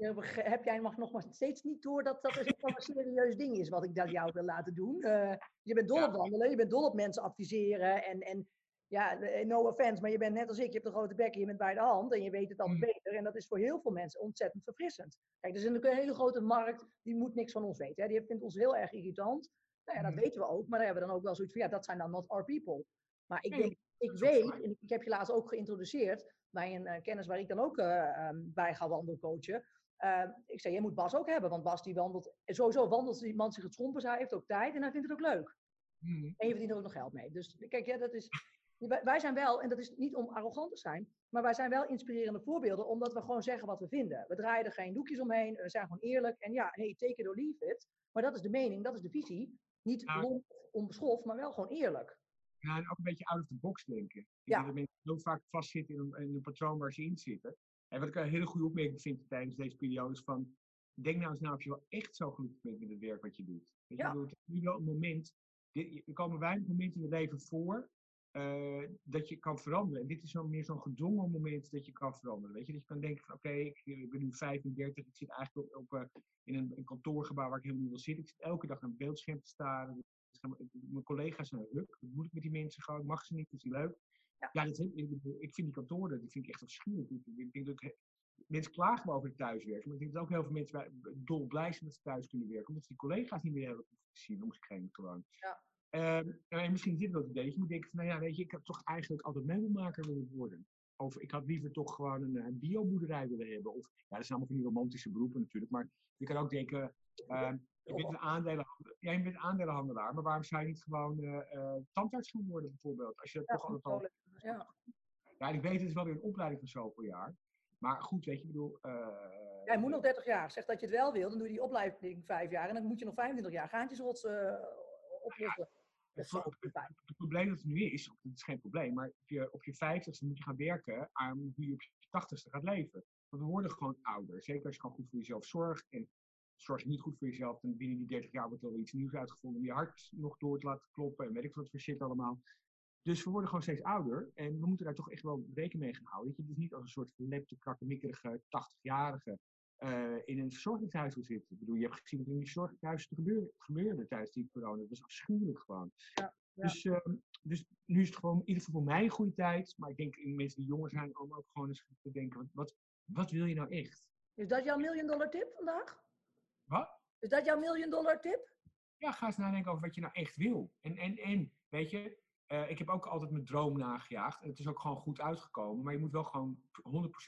Speaker 1: jij heb jij nog, nog maar steeds niet door dat dat dus een serieus ding is wat ik dat jou wil laten doen. Eh, je bent dol op wandelen, je bent dol op mensen adviseren. En, en ja, eh, no offense, maar je bent net als ik, je hebt een grote bek en je bent bij de hand en je weet het altijd
Speaker 2: Mm.
Speaker 1: beter. En dat is voor heel veel mensen ontzettend verfrissend. Kijk, er is natuurlijk een hele grote markt, die moet niks van ons weten. Hè. Die vindt ons heel erg irritant. Nou ja, dat
Speaker 2: Mm.
Speaker 1: weten we ook, maar daar hebben we dan ook wel zoiets van, ja, dat zijn dan not our people. Maar ik
Speaker 2: Nee,
Speaker 1: denk, ik weet, en ik heb je laatst ook geïntroduceerd bij een eh, kennis waar ik dan ook eh, ehm, bij ga wandelcoachen. Eh, ik zei, jij moet Bas ook hebben, want Bas die wandelt, sowieso wandelt die man zich het schompers, hij heeft ook tijd en hij vindt het ook leuk.
Speaker 2: Mhm.
Speaker 1: En je verdient er ook nog geld mee. Dus kijk, ja, dat is, wij, zijn wel, en dat is niet om arrogant te zijn, maar wij zijn wel inspirerende voorbeelden, omdat we gewoon zeggen wat we vinden. We draaien er geen doekjes omheen, we zijn gewoon eerlijk. En ja, hey, take it or leave it. Maar dat is de mening, dat is de visie. Niet
Speaker 2: Ja.
Speaker 1: lomp of onbeschoft, maar wel gewoon eerlijk.
Speaker 2: Ja, en ook een beetje out of the box denken. Ik
Speaker 1: Ja.
Speaker 2: denk dat mensen heel vaak vastzitten in een, in een patroon waar ze in zitten. En wat ik een hele goede opmerking vind tijdens deze periode is van... Denk nou eens na of je wel echt zo gelukkig bent met het werk wat je doet. Weet je,
Speaker 1: Ja.
Speaker 2: ik bedoel, het is nu wel een moment... dit- Er komen weinig momenten in je leven voor eh, dat je kan veranderen. En dit is zo meer zo'n gedwongen moment dat je kan veranderen. Weet je, dat je kan denken van oké, ik, ik ben nu 35, ik zit eigenlijk op, op, eh, in een, een kantoorgebouw waar ik helemaal niet wil zitten. Ik zit elke dag naar een beeldscherm te staren. Mijn collega's zijn leuk. Wat moet ik met die mensen gewoon? Ik mag ze niet, is niet leuk.
Speaker 1: Ja.
Speaker 2: Ja, dat, heb- ik, ik vind die kantoren, die vind ik echt afschuwelijk. Ik, ik denk dat ik, mensen klagen wel over het thuiswerken, maar ik denk dat ook heel veel mensen bij- dol blij zijn dat ze thuis kunnen werken, omdat ze die collega's niet meer hebben zien om zich heen gewoon.
Speaker 1: Ja.
Speaker 2: Ehm, en misschien idee. dat Je moet denken van, nou ja, weet je, ik heb toch eigenlijk altijd meubelmaker willen worden. Of ik had liever toch gewoon een, een bioboerderij willen hebben. Of, ja, dat zijn allemaal van die romantische beroepen natuurlijk. Maar je kan ook denken, ehm, je bent een aandelenhandelaar, ja, je bent een aandelenhandelaar, maar waarom zou je niet gewoon eh, eh, tandarts gaan worden bijvoorbeeld? Als je dat
Speaker 1: Ja,
Speaker 2: toch altijd al...
Speaker 1: ja.
Speaker 2: Ja, ik weet, het is wel weer een opleiding van zoveel jaar. Maar goed, weet je, ik bedoel... eh,
Speaker 1: Jij moet nog 30 jaar. Zeg dat je het wel wil, dan doe je die opleiding vijf jaar. En dan moet je nog 25 jaar gaantjesrots eh oplossen. Dat
Speaker 2: het, het probleem dat er nu is, het is geen probleem, maar op je, op je 50ste moet je gaan werken aan hoe je op je 80ste gaat leven. Want we worden gewoon ouder. Zeker als je gewoon goed voor jezelf zorgt. En zorg je niet goed voor jezelf, dan binnen die 30 jaar wordt er wel iets nieuws uitgevonden om je hart nog door te laten kloppen en weet ik wat voor shit allemaal. Dus we worden gewoon steeds ouder en we moeten daar toch echt wel rekening mee gaan houden. Dat je dus niet als een soort verlepte, krakkemikkerige 80-jarige eh, in een verzorgingshuis wil zitten. Ik bedoel, je hebt gezien wat in die verzorgingshuizen gebeurde, gebeurde tijdens die corona. Dat was afschuwelijk gewoon.
Speaker 1: Ja, ja.
Speaker 2: Dus, ehm, dus nu is het gewoon in ieder geval voor mij een goede tijd. Maar ik denk in mensen die jonger zijn, om ook gewoon eens te denken, wat, wat, wil je nou echt?
Speaker 1: Is dat jouw million dollar tip vandaag?
Speaker 2: Wat?
Speaker 1: Is dat jouw million dollar tip?
Speaker 2: Ja, ga eens nadenken over wat je nou echt wil. En, en, en weet je, eh, ik heb ook altijd mijn droom nagejaagd. En het is ook gewoon goed uitgekomen. Maar je moet wel gewoon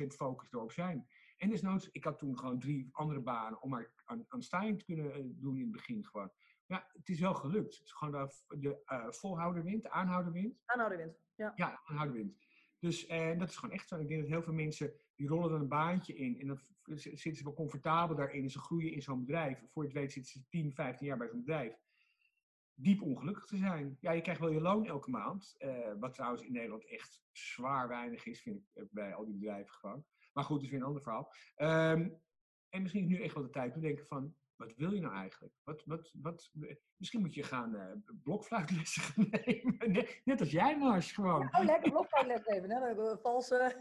Speaker 2: 100% focus erop zijn. En desnoods, ik had toen gewoon drie andere banen om maar aan, aan te kunnen eh, doen in het begin gewoon. Ja, het is wel gelukt. Het is gewoon de, de uh, volhouderwind, de aanhouderwind.
Speaker 1: Aanhouderwind, ja.
Speaker 2: Ja, aanhouderwind. Dus en dat is gewoon echt zo. Ik denk dat heel veel mensen, die rollen dan een baantje in. En dan zitten ze wel comfortabel daarin. En ze groeien in zo'n bedrijf. Voor je het weet zitten ze 10, 15 jaar bij zo'n bedrijf. Diep ongelukkig te zijn. Ja, je krijgt wel je loon elke maand. Uh, wat trouwens in Nederland echt zwaar weinig is, vind ik, bij al die bedrijven gewoon. Maar goed, dat is weer een ander verhaal. Um, en misschien is nu echt wel de tijd om te denken van, wat wil je nou eigenlijk? Wat, wat, wat, misschien moet je gaan uh, blokfluitlessen gaan nemen. Net, net als jij, Mars, gewoon.
Speaker 1: Ja, oh, lekker blokfluitles geven. Hè? Valse...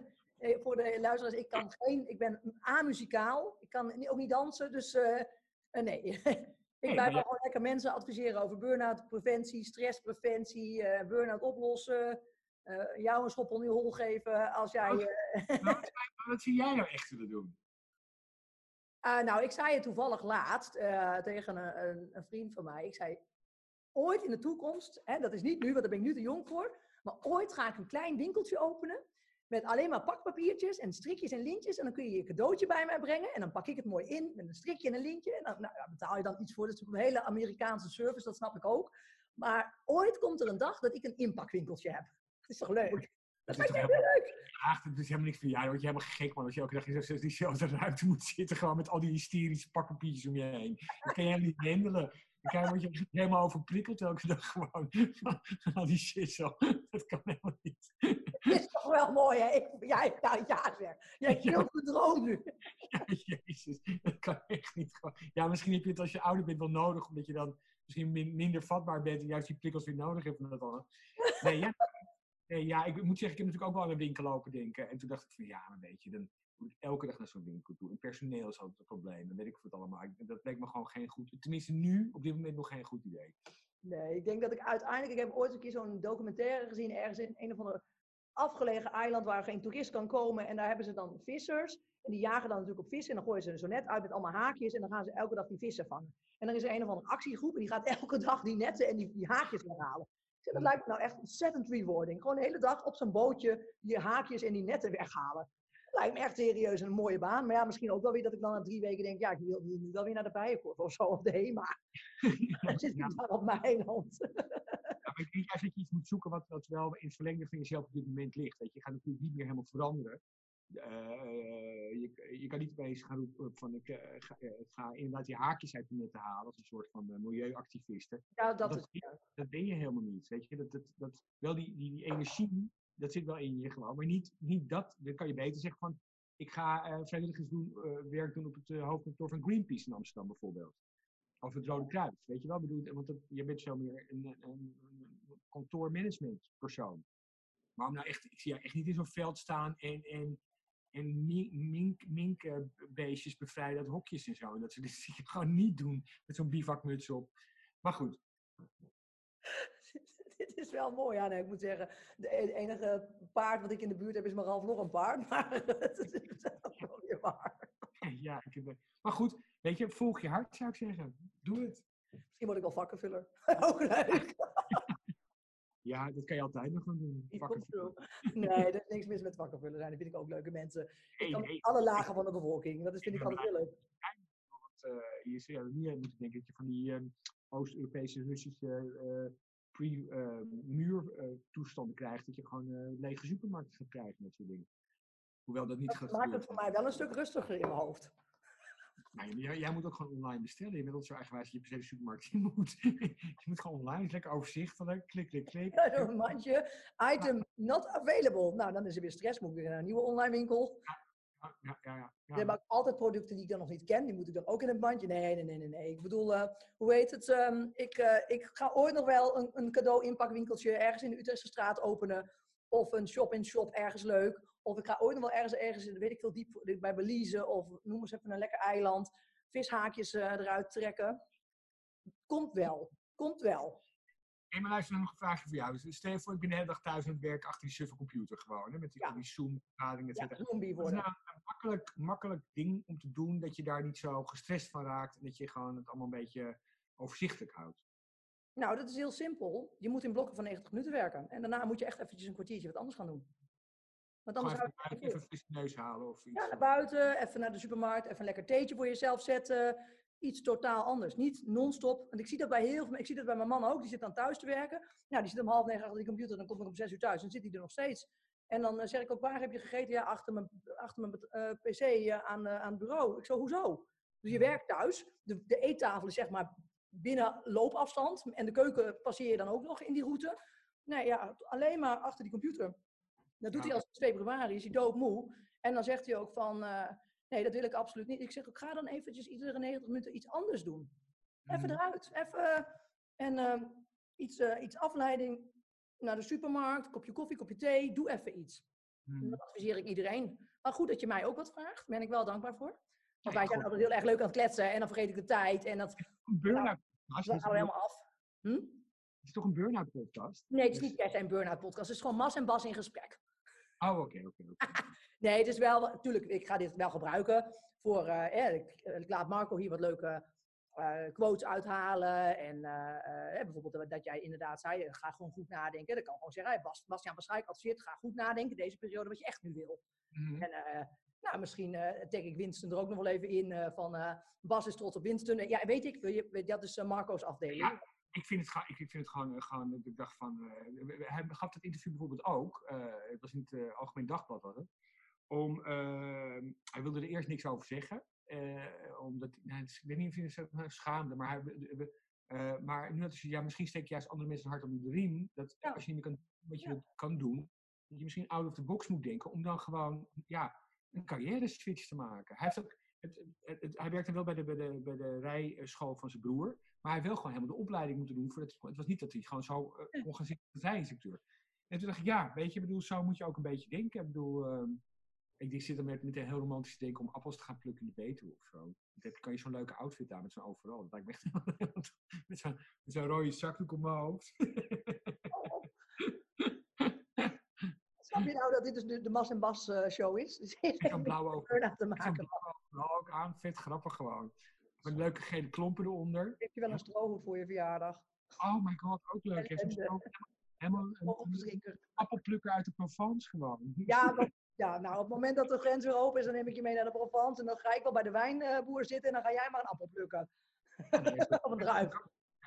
Speaker 1: Voor de luisteraars, ik kan geen... Ik ben amuzikaal. Ik kan ook niet dansen, dus uh, nee. ik blijf ja. gewoon lekker mensen adviseren over burn-out preventie, stresspreventie, uh, burn-out oplossen. Uh, jou een schop onder je hol geven als jij...
Speaker 2: Wat, wat, wat zie jij nou echt willen doen?
Speaker 1: Uh, nou, ik zei het toevallig laatst uh, tegen een, een, een, vriend van mij. Ik zei, ooit in de toekomst, hè, dat is niet nu, want daar ben ik nu te jong voor, maar ooit ga ik een klein winkeltje openen met alleen maar pakpapiertjes en strikjes en lintjes. En dan kun je je cadeautje bij mij brengen en dan pak ik het mooi in met een strikje en een lintje. En dan nou, daar betaal je dan iets voor. Dat is een hele Amerikaanse service, dat snap ik ook. Maar ooit komt er een dag dat ik een inpakwinkeltje heb. Dat is toch leuk? Dat, dat is toch helemaal leuk?
Speaker 2: Ja, dat is helemaal niks voor jou. Dan word je helemaal gek, man. Als je elke dag in diezelfde ruimte moet zitten, gewoon met al die hysterische pakpapiertjes om je heen. Dat kan je helemaal niet handelen. Dan word je helemaal overprikkeld elke dag gewoon. al die shit zo. Dat kan helemaal niet.
Speaker 1: Dat is toch wel mooi, hè? Ik, ja, ja, ja, zeg. Jij killt de droom nu.
Speaker 2: Ja, jezus. Dat kan echt niet. Gewoon. Ja, misschien heb je het als je ouder bent wel nodig, omdat je dan misschien minder vatbaar bent en juist die prikkels weer nodig hebt. Nee, ja, Nee, ja, ik moet zeggen, ik heb natuurlijk ook wel aan een winkel lopen denken. En toen dacht ik van, ja, maar weet je, dan moet ik elke dag naar zo'n winkel toe. En personeel is altijd een probleem. Dan weet ik wat allemaal. Dat leek me gewoon geen goed, tenminste nu, op dit moment nog geen goed idee.
Speaker 1: Nee, ik denk dat ik uiteindelijk, ik heb ooit een keer zo'n documentaire gezien, ergens in een of andere afgelegen eiland waar geen toerist kan komen. En daar hebben ze dan vissers. En die jagen dan natuurlijk op vissen. En dan gooien ze zo net uit met allemaal haakjes. En dan gaan ze elke dag die vissen vangen. En dan is er een of andere actiegroep. En die gaat elke dag die netten en die, die haakjes weghalen. Dat lijkt me nou echt ontzettend rewarding. Gewoon de hele dag op zo'n bootje die haakjes en die netten weghalen. Dat lijkt me echt serieus een mooie baan. Maar ja, misschien ook wel weer dat ik dan na drie weken denk, ja, ik wil nu wel weer naar de Bijenkorf of zo, of de HEMA. Dan zit ja. daar op mijn hand.
Speaker 2: ja, maar ik denk juist dat je iets moet zoeken wat, wat wel in het verlengde van jezelf op dit moment ligt. Weet je, je gaat natuurlijk niet meer helemaal veranderen. Uh, je, je, kan niet opeens gaan roepen van ik uh, ga, uh, ga, inderdaad die haakjes uit de netten halen als een soort van milieuactiviste.
Speaker 1: Ja, dat,
Speaker 2: dat,
Speaker 1: is,
Speaker 2: dat ben je helemaal niet. Weet je? Dat, dat, dat, wel die, die, die energie, dat zit wel in je gewoon. Maar niet, niet dat, dan kan je beter zeggen van ik ga vrijwilligers doen, werk doen op het hoofdkantoor van Greenpeace in Amsterdam bijvoorbeeld. Of het Rode Kruis, weet je wel? Bedoel, want dat, je bent zo meer een, een, een kantoormanagement persoon. Maar om nou echt, ik zie jou echt niet in zo'n veld staan en, en en mink, minkbeestjes bevrijden uit hokjes en zo. Dat ze dit gewoon niet doen met zo'n bivakmuts op. Maar goed.
Speaker 1: Dit is wel mooi, ja. Nee, ik moet zeggen, de e-, enige paard wat ik in de buurt heb is maar half nog een paard. Maar het is wel weer waar.
Speaker 2: Ja, ik heb, maar goed, weet je, volg je hart zou ik zeggen. Doe het.
Speaker 1: Misschien word ik wel vakkenvuller. Ook leuk.
Speaker 2: Ja, dat kan je altijd nog gaan doen.
Speaker 1: Nee, er is niks mis met vakkenvullen zijn. Dat vind ik ook leuke mensen. Ik kan hey, alle lagen van de bevolking. Dat is, vind ik altijd heel leuk.
Speaker 2: Want, uh, je zou niet moeten denken dat je van die uh, Oost-Europese, Russische uh, pre-muurtoestanden krijgt. Dat je gewoon lege supermarkten gaat krijgen met soort dingen. Hoewel dat niet
Speaker 1: dat
Speaker 2: gaat
Speaker 1: maakt het voor mij wel een stuk rustiger in mijn hoofd.
Speaker 2: Nou, jij, jij, moet ook gewoon online bestellen. Je bent al zo eigenwijs dat je per se de supermarkt in moet. je moet gewoon online, lekker overzichtelijk, klik, klik, klik.
Speaker 1: Ja, een mandje, item not available. Nou, dan is er weer stress, moet ik weer naar een nieuwe online winkel.
Speaker 2: Ja, ja, ja. ja,
Speaker 1: ja. altijd producten die ik dan nog niet ken. Die moet ik dan ook in een bandje. Nee, nee, nee, nee. nee. Ik bedoel, uh, hoe heet het? Um, ik, uh, ik ga ooit nog wel een, een cadeau inpakwinkeltje ergens in de Utrechtse straat openen. Of een shop-in-shop ergens leuk. Of ik ga ooit nog wel ergens, ergens weet ik veel, diep bij Belize. Of noem eens even een lekker eiland. Vishaakjes eh, eruit trekken. Komt wel. Komt wel.
Speaker 2: Hey, maar luister nog een vraagje voor jou. Stel je voor, ik ben de hele dag thuis aan het werk achter die suffe computer gewoon. Hè, met die,
Speaker 1: Ja.
Speaker 2: die Zoom-vergaderingen, et
Speaker 1: Ja,
Speaker 2: is nou een makkelijk, makkelijk ding om te doen, dat je daar niet zo gestrest van raakt en dat je gewoon het allemaal een beetje overzichtelijk houdt?
Speaker 1: Nou, dat is heel simpel. Je moet in blokken van 90 minuten werken. En daarna moet je echt eventjes een kwartiertje wat anders gaan doen. Want anders
Speaker 2: even, even een frisse neus halen of iets.
Speaker 1: Ja, naar buiten, even naar de supermarkt, even een lekker theetje voor jezelf zetten. Iets totaal anders. Niet non-stop. Want ik zie dat bij heel veel Ik zie dat bij mijn man ook. Die zit dan thuis te werken. Nou, die zit om half negen achter die computer. Dan kom ik om zes uur thuis. Dan zit hij er nog steeds. En dan eh, zeg ik ook, waar heb je gegeten? Ja, achter mijn, achter mijn eh, pc eh, aan, eh, aan het bureau. Ik zo, hoezo? Dus je werkt thuis. De, de eettafel is zeg maar binnen loopafstand. En de keuken passeer je dan ook nog in die route. Nee, ja, alleen maar achter die computer. Dat doet hij als het 2 februari. Is hij doodmoe. En dan zegt hij ook van... eh, Nee, dat wil ik absoluut niet. Ik zeg, ik ga dan eventjes iedere 90 minuten iets anders doen. Even
Speaker 2: Mhm.
Speaker 1: eruit. Even. En ehm, iets, eh, iets afleiding naar de supermarkt, kopje koffie, kopje thee. Doe even iets.
Speaker 2: Mhm.
Speaker 1: Dat adviseer ik iedereen. Maar goed dat je mij ook wat vraagt. Daar ben ik wel dankbaar voor. Want wij zijn altijd heel erg leuk aan het kletsen. En dan vergeet ik de tijd. En dat
Speaker 2: Een burn-out podcast.
Speaker 1: we houden
Speaker 2: toch-
Speaker 1: helemaal af. Hm?
Speaker 2: Het is toch een burn-out podcast?
Speaker 1: Nee, het is
Speaker 2: Dus-
Speaker 1: niet per se een burn-out podcast. Het is gewoon Mas en Bas in gesprek.
Speaker 2: Oh, oké, oké.
Speaker 1: Nee, het is wel, natuurlijk, ik ga dit wel gebruiken voor, eh, eh, ik, ik laat Marco hier wat leuke eh, quotes uithalen. En eh, eh, bijvoorbeeld dat jij inderdaad zei, eh, ga gewoon goed nadenken. Dat kan gewoon zeggen, hey, Bas, Bastiaan Beschijk adviseert, ga goed nadenken deze periode wat je echt nu wil.
Speaker 2: Mhm.
Speaker 1: En eh, nou, misschien eh tag ik Winston er ook nog wel even in eh, van eh, Bas is trots op Winston. Eh, ja, weet ik, je- dat is eh, Marco's afdeling.
Speaker 2: Ja, ik vind het, ik vind het gewoon, eh, gewoon ik dacht van, eh, hij gaf dat interview bijvoorbeeld ook, eh, het was in het eh, Algemeen Dagblad was het, om, eh, hij wilde er eerst niks over zeggen, eh, omdat, nou, het ik weet niet of hij zich nou schaamde, maar, hij, eh, maar nu had hij ja, misschien steek je juist andere mensen hart onder de riem, dat
Speaker 1: Ja.
Speaker 2: als je niet meer kan, wat je
Speaker 1: Ja.
Speaker 2: kan doen, dat je misschien out of the box moet denken, om dan gewoon, ja, een carrière switch te maken. Hij heeft ook, het, het, het- hij werkte wel bij de, bij de, bij de rijschool van zijn broer. Maar hij wil gewoon helemaal de opleiding moeten doen. Voordat hij, het was niet dat hij gewoon zo uh, kon gaan zitten als rijinstructeur. En toen dacht ik, ja, weet je, ik bedoel, zo moet je ook een beetje denken. Ik bedoel, ehm, ik denk, zit er met, met een heel romantisch denken om appels te gaan plukken in de betuwe of zo. Dan kan je zo'n leuke outfit aan met zo'n overal. Dat lijkt me echt met zo'n zo'n rode zakdoek op mijn hoofd.
Speaker 1: Snap je nou dat dit dus de, de Mas en Bas eh, show is? Dus
Speaker 2: Met zo'n blauwe
Speaker 1: burn-out te maken.
Speaker 2: blauwe ook aan. Vet grappig gewoon. Met leuke gele klompen eronder.
Speaker 1: Heb je wel een strohoed voor je verjaardag?
Speaker 2: Oh my god, ook leuk. hè. Zo'n
Speaker 1: Ellende.
Speaker 2: stroop- Helemaal een, een appelplukker uit de Provence gewoon.
Speaker 1: Ja, ja, nou op het moment dat de grens weer open is, dan neem ik je mee naar de Provence. En dan ga ik wel bij de wijnboer zitten en dan ga jij maar een appel plukken. of een druif.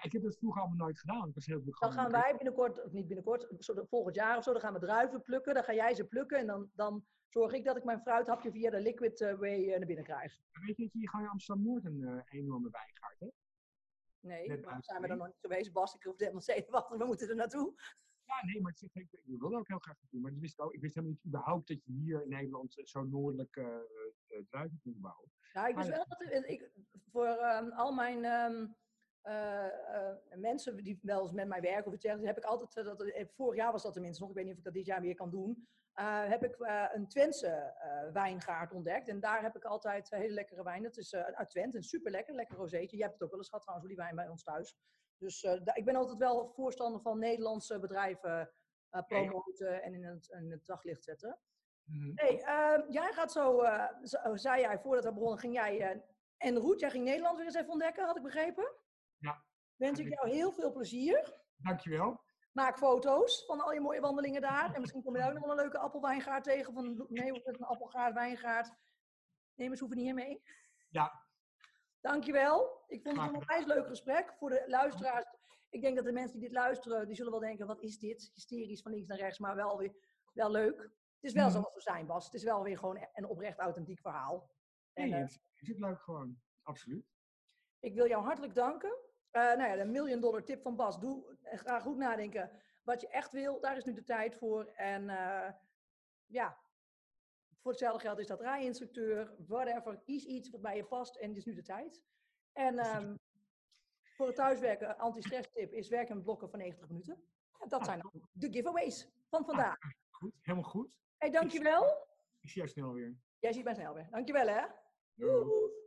Speaker 2: Ik heb dat vroeger allemaal nooit gedaan. Ik was heel
Speaker 1: Dan gaan wij binnenkort, of niet binnenkort, volgend jaar of zo, dan gaan we druiven plukken. Dan ga jij ze plukken en dan, dan zorg ik dat ik mijn fruithapje via de liquid eh, way eh, naar binnen krijg.
Speaker 2: Weet je dat je hier gewoon in Amsterdam-Noord een eh, enorme wijngaard hebt?
Speaker 1: Nee,
Speaker 2: Net
Speaker 1: zijn we er nog niet geweest? Bas, ik hoef helemaal zenuwachtig, we moeten er naartoe.
Speaker 2: Ja, nee, maar ik, ik, ik wil dat ook heel graag doen. Maar dat wist ik, ook, ik wist helemaal niet überhaupt dat je hier in Nederland zo noordelijk eh, druiven kunt bouwen.
Speaker 1: Ja, ik wist wel dat ik, voor ehm, al mijn ehm, eh, eh, mensen die wel eens met mij werken of iets zeggen, heb ik altijd, eh, dat, vorig jaar was dat tenminste nog, ik weet niet of ik dat dit jaar weer kan doen, heb ik een Twentse wijngaard ontdekt. En daar heb ik altijd hele lekkere wijn. Dat is uit Twente, een super lekker, lekker rozeetje. Je hebt het ook wel eens gehad trouwens, die wijn bij ons thuis. Dus ik ben altijd wel voorstander van Nederlandse bedrijven promoten en in het, in het daglicht zetten.
Speaker 2: Mhm.
Speaker 1: Hey, ehm, jij gaat zo, zo- zei jij voordat we begonnen, ging jij en Roet, jij ging Nederland weer eens even ontdekken, had ik begrepen?
Speaker 2: Ja.
Speaker 1: Wens ik jou heel veel plezier.
Speaker 2: Dankjewel.
Speaker 1: Maak foto's van al je mooie wandelingen daar. En misschien kom je daar ook nog wel een leuke appelwijngaard tegen. Van, nee, het, een appelgaard, wijngaard. Neem een souvenir mee.
Speaker 2: Ja.
Speaker 1: Dankjewel. Ik vond het een onwijs leuk gesprek. Voor de luisteraars, ik denk dat de mensen die dit luisteren, die zullen wel denken, wat is dit? Hysterisch van links naar rechts, maar wel weer wel leuk. Het is wel
Speaker 2: Mhm.
Speaker 1: zoals we zijn, Bas. Het is wel weer gewoon een oprecht authentiek verhaal. En,
Speaker 2: Nee,
Speaker 1: eh,
Speaker 2: het is het leuk gewoon. Absoluut.
Speaker 1: Ik wil jou hartelijk danken. Eh, nou ja, de million dollar tip van Bas. Doe eh, ga goed nadenken wat je echt wil. Daar is nu de tijd voor. En eh, ja, voor hetzelfde geld is dat rijinstructeur, whatever. Kies iets wat bij je past en het is nu de tijd. En ehm, voor het thuiswerken, anti-stress tip is werken met blokken van 90 minuten. En dat
Speaker 2: Ah,
Speaker 1: zijn de giveaways van vandaag.
Speaker 2: Goed, helemaal goed.
Speaker 1: Hey, dankjewel.
Speaker 2: Ik zie jou snel weer.
Speaker 1: Jij ziet mij snel weer. Dankjewel hè. Doei.